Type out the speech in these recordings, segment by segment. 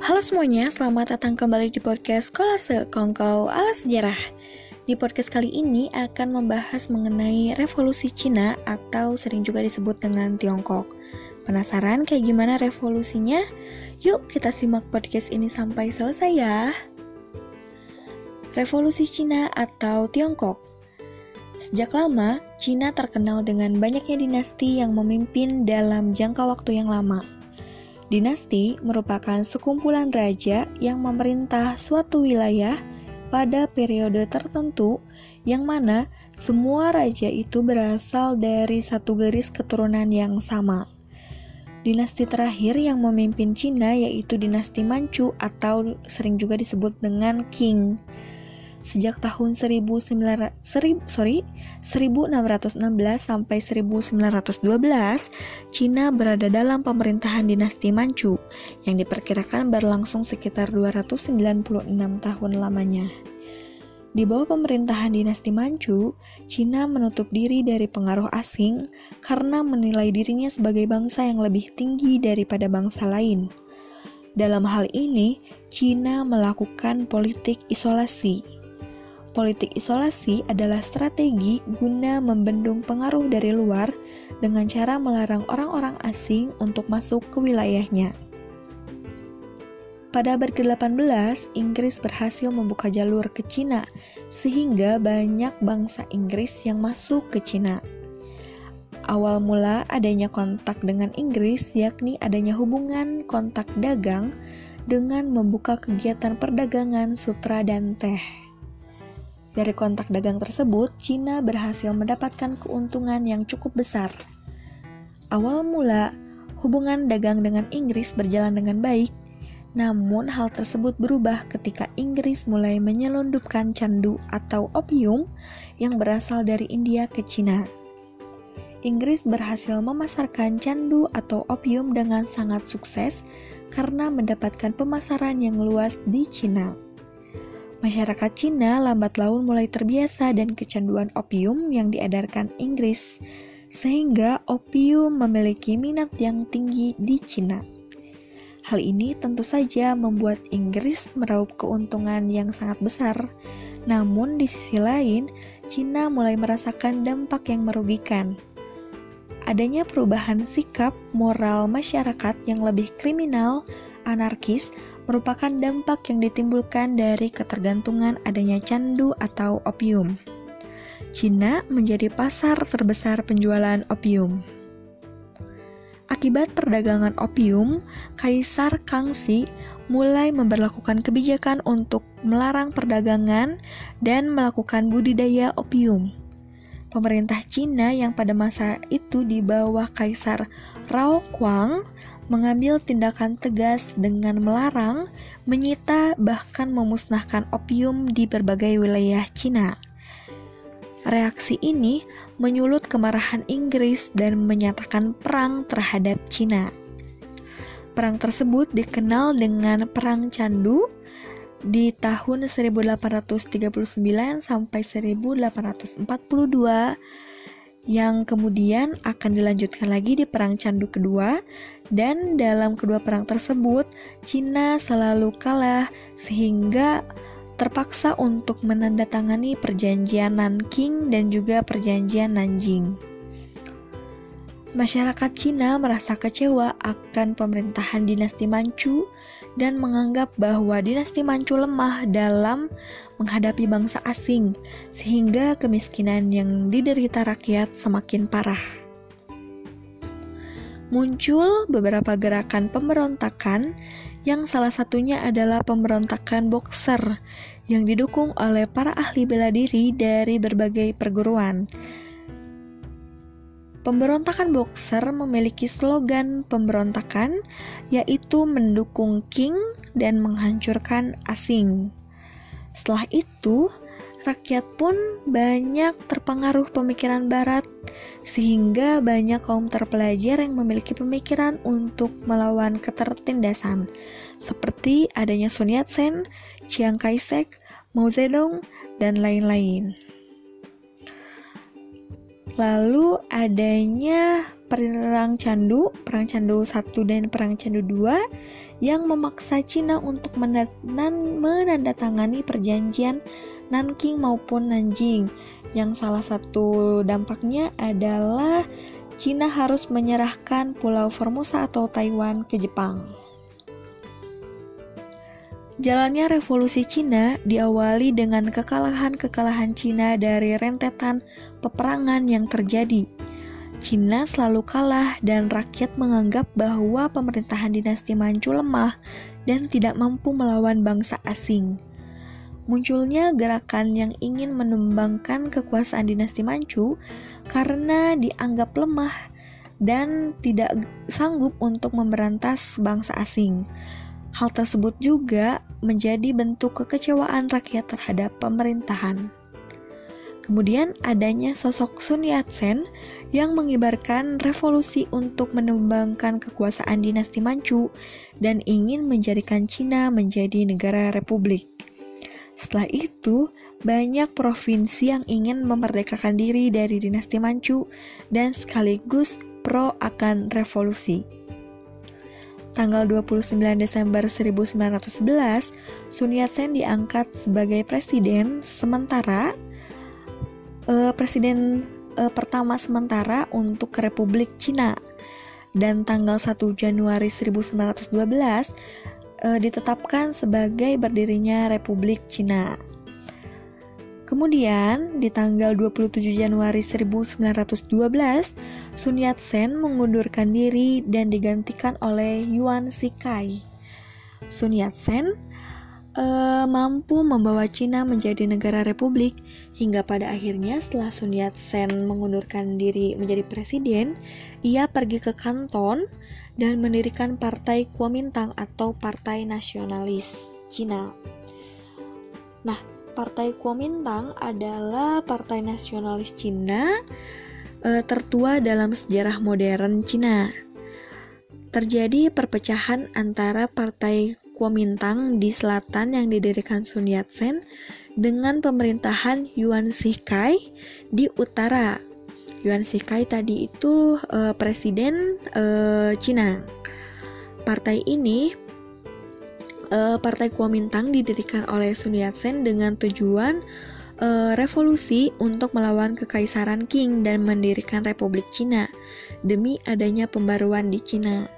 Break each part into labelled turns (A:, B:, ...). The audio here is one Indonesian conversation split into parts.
A: Halo semuanya, selamat datang kembali di podcast Kolase Kongkow ala Sejarah. Di podcast kali ini akan membahas mengenai revolusi Cina atau sering juga disebut dengan Tiongkok. Penasaran kayak gimana revolusinya? Yuk kita simak podcast ini sampai selesai ya. Revolusi Cina atau Tiongkok Sejak lama, Cina terkenal dengan banyaknya dinasti yang memimpin dalam jangka waktu yang lama. Dinasti merupakan sekumpulan raja yang memerintah suatu wilayah pada periode tertentu yang mana semua raja itu berasal dari satu garis keturunan yang sama. Dinasti terakhir yang memimpin Cina yaitu dinasti Manchu atau sering juga disebut dengan Qing sejak tahun 1900, sorry, 1616 sampai 1912, Cina berada dalam pemerintahan dinasti Manchu yang diperkirakan berlangsung sekitar 296 tahun lamanya. Di bawah pemerintahan dinasti Manchu, Cina menutup diri dari pengaruh asing karena menilai dirinya sebagai bangsa yang lebih tinggi daripada bangsa lain. Dalam hal ini, Cina melakukan politik isolasi Politik isolasi adalah strategi guna membendung pengaruh dari luar dengan cara melarang orang-orang asing untuk masuk ke wilayahnya. Pada abad ke-18, Inggris berhasil membuka jalur ke Cina, sehingga banyak bangsa Inggris yang masuk ke Cina. Awal mula adanya kontak dengan Inggris, yakni adanya hubungan kontak dagang dengan membuka kegiatan perdagangan sutra dan teh. Dari kontak dagang tersebut, Cina berhasil mendapatkan keuntungan yang cukup besar. Awal mula, hubungan dagang dengan Inggris berjalan dengan baik, namun hal tersebut berubah ketika Inggris mulai menyelundupkan candu atau opium yang berasal dari India ke Cina. Inggris berhasil memasarkan candu atau opium dengan sangat sukses karena mendapatkan pemasaran yang luas di Cina. Masyarakat Cina lambat laun mulai terbiasa dan kecanduan opium yang diedarkan Inggris, sehingga opium memiliki minat yang tinggi di Cina. Hal ini tentu saja membuat Inggris meraup keuntungan yang sangat besar. Namun di sisi lain, Cina mulai merasakan dampak yang merugikan. Adanya perubahan sikap moral masyarakat yang lebih kriminal, anarkis, merupakan dampak yang ditimbulkan dari ketergantungan adanya candu atau opium. Cina menjadi pasar terbesar penjualan opium. Akibat perdagangan opium, Kaisar Kangxi mulai memperlakukan kebijakan untuk melarang perdagangan dan melakukan budidaya opium. Pemerintah Cina yang pada masa itu di bawah Kaisar Rao Kuang mengambil tindakan tegas dengan melarang, menyita, bahkan memusnahkan opium di berbagai wilayah Cina. Reaksi ini menyulut kemarahan Inggris dan menyatakan perang terhadap Cina. Perang tersebut dikenal dengan Perang Candu di tahun 1839 sampai 1842 yang kemudian akan dilanjutkan lagi di Perang Candu kedua dan dalam kedua perang tersebut Cina selalu kalah sehingga terpaksa untuk menandatangani perjanjian Nanking dan juga perjanjian Nanjing. Masyarakat Cina merasa kecewa akan pemerintahan dinasti Manchu dan menganggap bahwa dinasti Manchu lemah dalam menghadapi bangsa asing, sehingga kemiskinan yang diderita rakyat semakin parah. Muncul beberapa gerakan pemberontakan yang salah satunya adalah pemberontakan Boxer yang didukung oleh para ahli bela diri dari berbagai perguruan Pemberontakan Boxer memiliki slogan pemberontakan yaitu mendukung King dan menghancurkan asing. Setelah itu, rakyat pun banyak terpengaruh pemikiran barat sehingga banyak kaum terpelajar yang memiliki pemikiran untuk melawan ketertindasan seperti adanya Sun Yat-sen, Chiang Kai-shek, Mao Zedong, dan lain-lain. Lalu adanya perang candu, perang candu 1 dan perang candu 2 yang memaksa Cina untuk menandatangani perjanjian Nanking maupun Nanjing. Yang salah satu dampaknya adalah Cina harus menyerahkan Pulau Formosa atau Taiwan ke Jepang. Jalannya revolusi Cina diawali dengan kekalahan-kekalahan Cina dari rentetan peperangan yang terjadi. Cina selalu kalah dan rakyat menganggap bahwa pemerintahan dinasti Manchu lemah dan tidak mampu melawan bangsa asing. Munculnya gerakan yang ingin menumbangkan kekuasaan dinasti Manchu karena dianggap lemah dan tidak sanggup untuk memberantas bangsa asing. Hal tersebut juga menjadi bentuk kekecewaan rakyat terhadap pemerintahan. Kemudian adanya sosok Sun Yat-sen yang mengibarkan revolusi untuk menumbangkan kekuasaan dinasti Manchu dan ingin menjadikan Cina menjadi negara republik. Setelah itu, banyak provinsi yang ingin memerdekakan diri dari dinasti Manchu dan sekaligus pro akan revolusi. Tanggal 29 Desember 1911, Sun Yat-sen diangkat sebagai presiden sementara uh, presiden uh, pertama sementara untuk Republik Cina dan tanggal 1 Januari 1912 uh, ditetapkan sebagai berdirinya Republik Cina. Kemudian, di tanggal 27 Januari 1912, Sun Yat-sen mengundurkan diri dan digantikan oleh Yuan Shikai. Sun Yat-sen uh, mampu membawa Cina menjadi negara republik hingga pada akhirnya setelah Sun Yat-sen mengundurkan diri menjadi presiden, ia pergi ke Kanton dan mendirikan Partai Kuomintang atau Partai Nasionalis Cina. Nah, Partai Kuomintang adalah partai nasionalis Cina uh, tertua dalam sejarah modern Cina. Terjadi perpecahan antara Partai Kuomintang di selatan yang didirikan Sun Yat-sen dengan pemerintahan Yuan Shikai di utara. Yuan Shikai tadi itu uh, presiden uh, Cina. Partai ini Partai Kuomintang didirikan oleh Sun Yat-sen dengan tujuan uh, revolusi untuk melawan kekaisaran Qing dan mendirikan Republik Cina demi adanya pembaruan di Cina.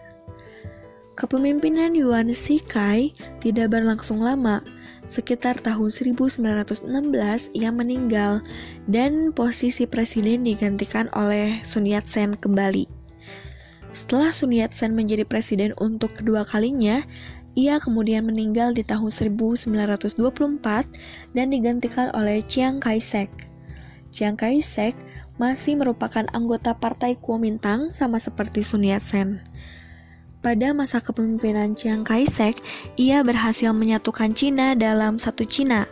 A: Kepemimpinan Yuan Shikai tidak berlangsung lama. Sekitar tahun 1916 ia meninggal dan posisi presiden digantikan oleh Sun Yat-sen kembali. Setelah Sun Yat-sen menjadi presiden untuk kedua kalinya, ia kemudian meninggal di tahun 1924 dan digantikan oleh Chiang Kai-shek. Chiang Kai-shek masih merupakan anggota Partai Kuomintang sama seperti Sun Yat-sen. Pada masa kepemimpinan Chiang Kai-shek, ia berhasil menyatukan Cina dalam satu Cina.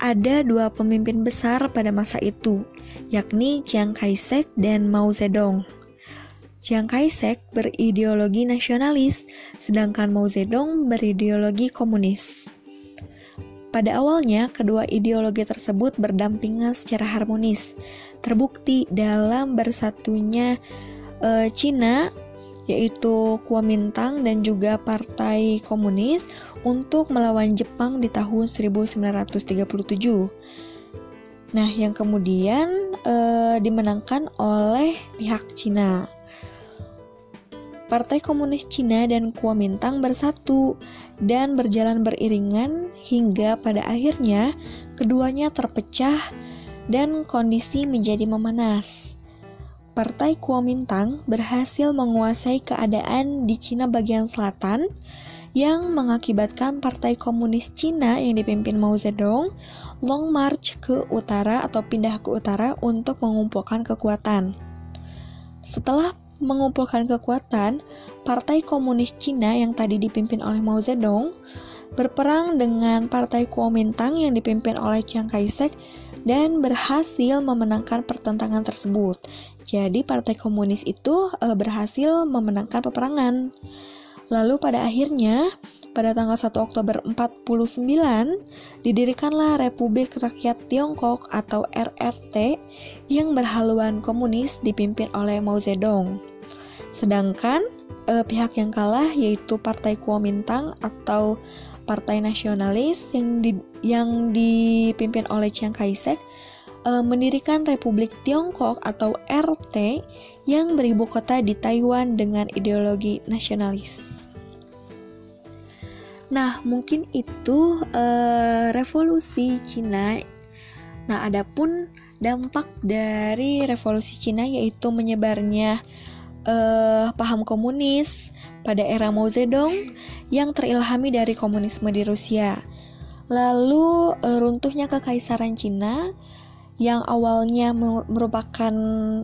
A: Ada dua pemimpin besar pada masa itu, yakni Chiang Kai-shek dan Mao Zedong. Chiang Kai-shek berideologi nasionalis, sedangkan Mao Zedong berideologi komunis. Pada awalnya, kedua ideologi tersebut berdampingan secara harmonis, terbukti dalam bersatunya uh, Cina yaitu Kuomintang dan juga Partai Komunis untuk melawan Jepang di tahun 1937. Nah, yang kemudian e, dimenangkan oleh pihak Cina. Partai Komunis Cina dan Kuomintang bersatu dan berjalan beriringan hingga pada akhirnya keduanya terpecah dan kondisi menjadi memanas. Partai Kuomintang berhasil menguasai keadaan di Cina bagian selatan yang mengakibatkan Partai Komunis Cina yang dipimpin Mao Zedong long march ke utara atau pindah ke utara untuk mengumpulkan kekuatan. Setelah mengumpulkan kekuatan, Partai Komunis Cina yang tadi dipimpin oleh Mao Zedong berperang dengan Partai Kuomintang yang dipimpin oleh Chiang Kai-shek dan berhasil memenangkan pertentangan tersebut. Jadi Partai Komunis itu e, berhasil memenangkan peperangan. Lalu pada akhirnya pada tanggal 1 Oktober 49, didirikanlah Republik Rakyat Tiongkok atau RRT yang berhaluan komunis dipimpin oleh Mao Zedong. Sedangkan eh, pihak yang kalah yaitu Partai Kuomintang atau Partai Nasionalis yang di, yang dipimpin oleh Chiang Kai-shek eh, mendirikan Republik Tiongkok atau RT yang beribu kota di Taiwan dengan ideologi nasionalis. Nah, mungkin itu uh, revolusi Cina. Nah, adapun dampak dari revolusi Cina yaitu menyebarnya uh, paham komunis pada era Mao Zedong yang terilhami dari komunisme di Rusia. Lalu uh, runtuhnya kekaisaran Cina yang awalnya merupakan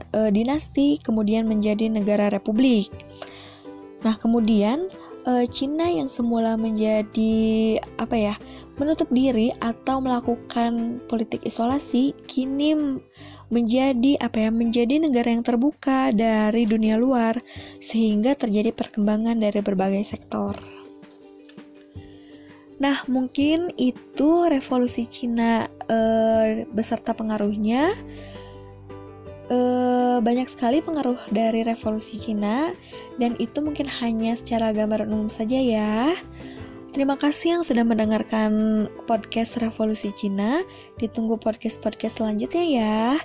A: uh, dinasti kemudian menjadi negara republik. Nah, kemudian uh, Cina yang semula menjadi apa ya menutup diri atau melakukan politik isolasi kini menjadi apa ya menjadi negara yang terbuka dari dunia luar sehingga terjadi perkembangan dari berbagai sektor. Nah, mungkin itu revolusi Cina uh, beserta pengaruhnya uh, banyak sekali pengaruh dari revolusi Cina dan itu mungkin hanya secara gambaran umum saja ya. Terima kasih yang sudah mendengarkan podcast Revolusi Cina. Ditunggu podcast-podcast selanjutnya ya.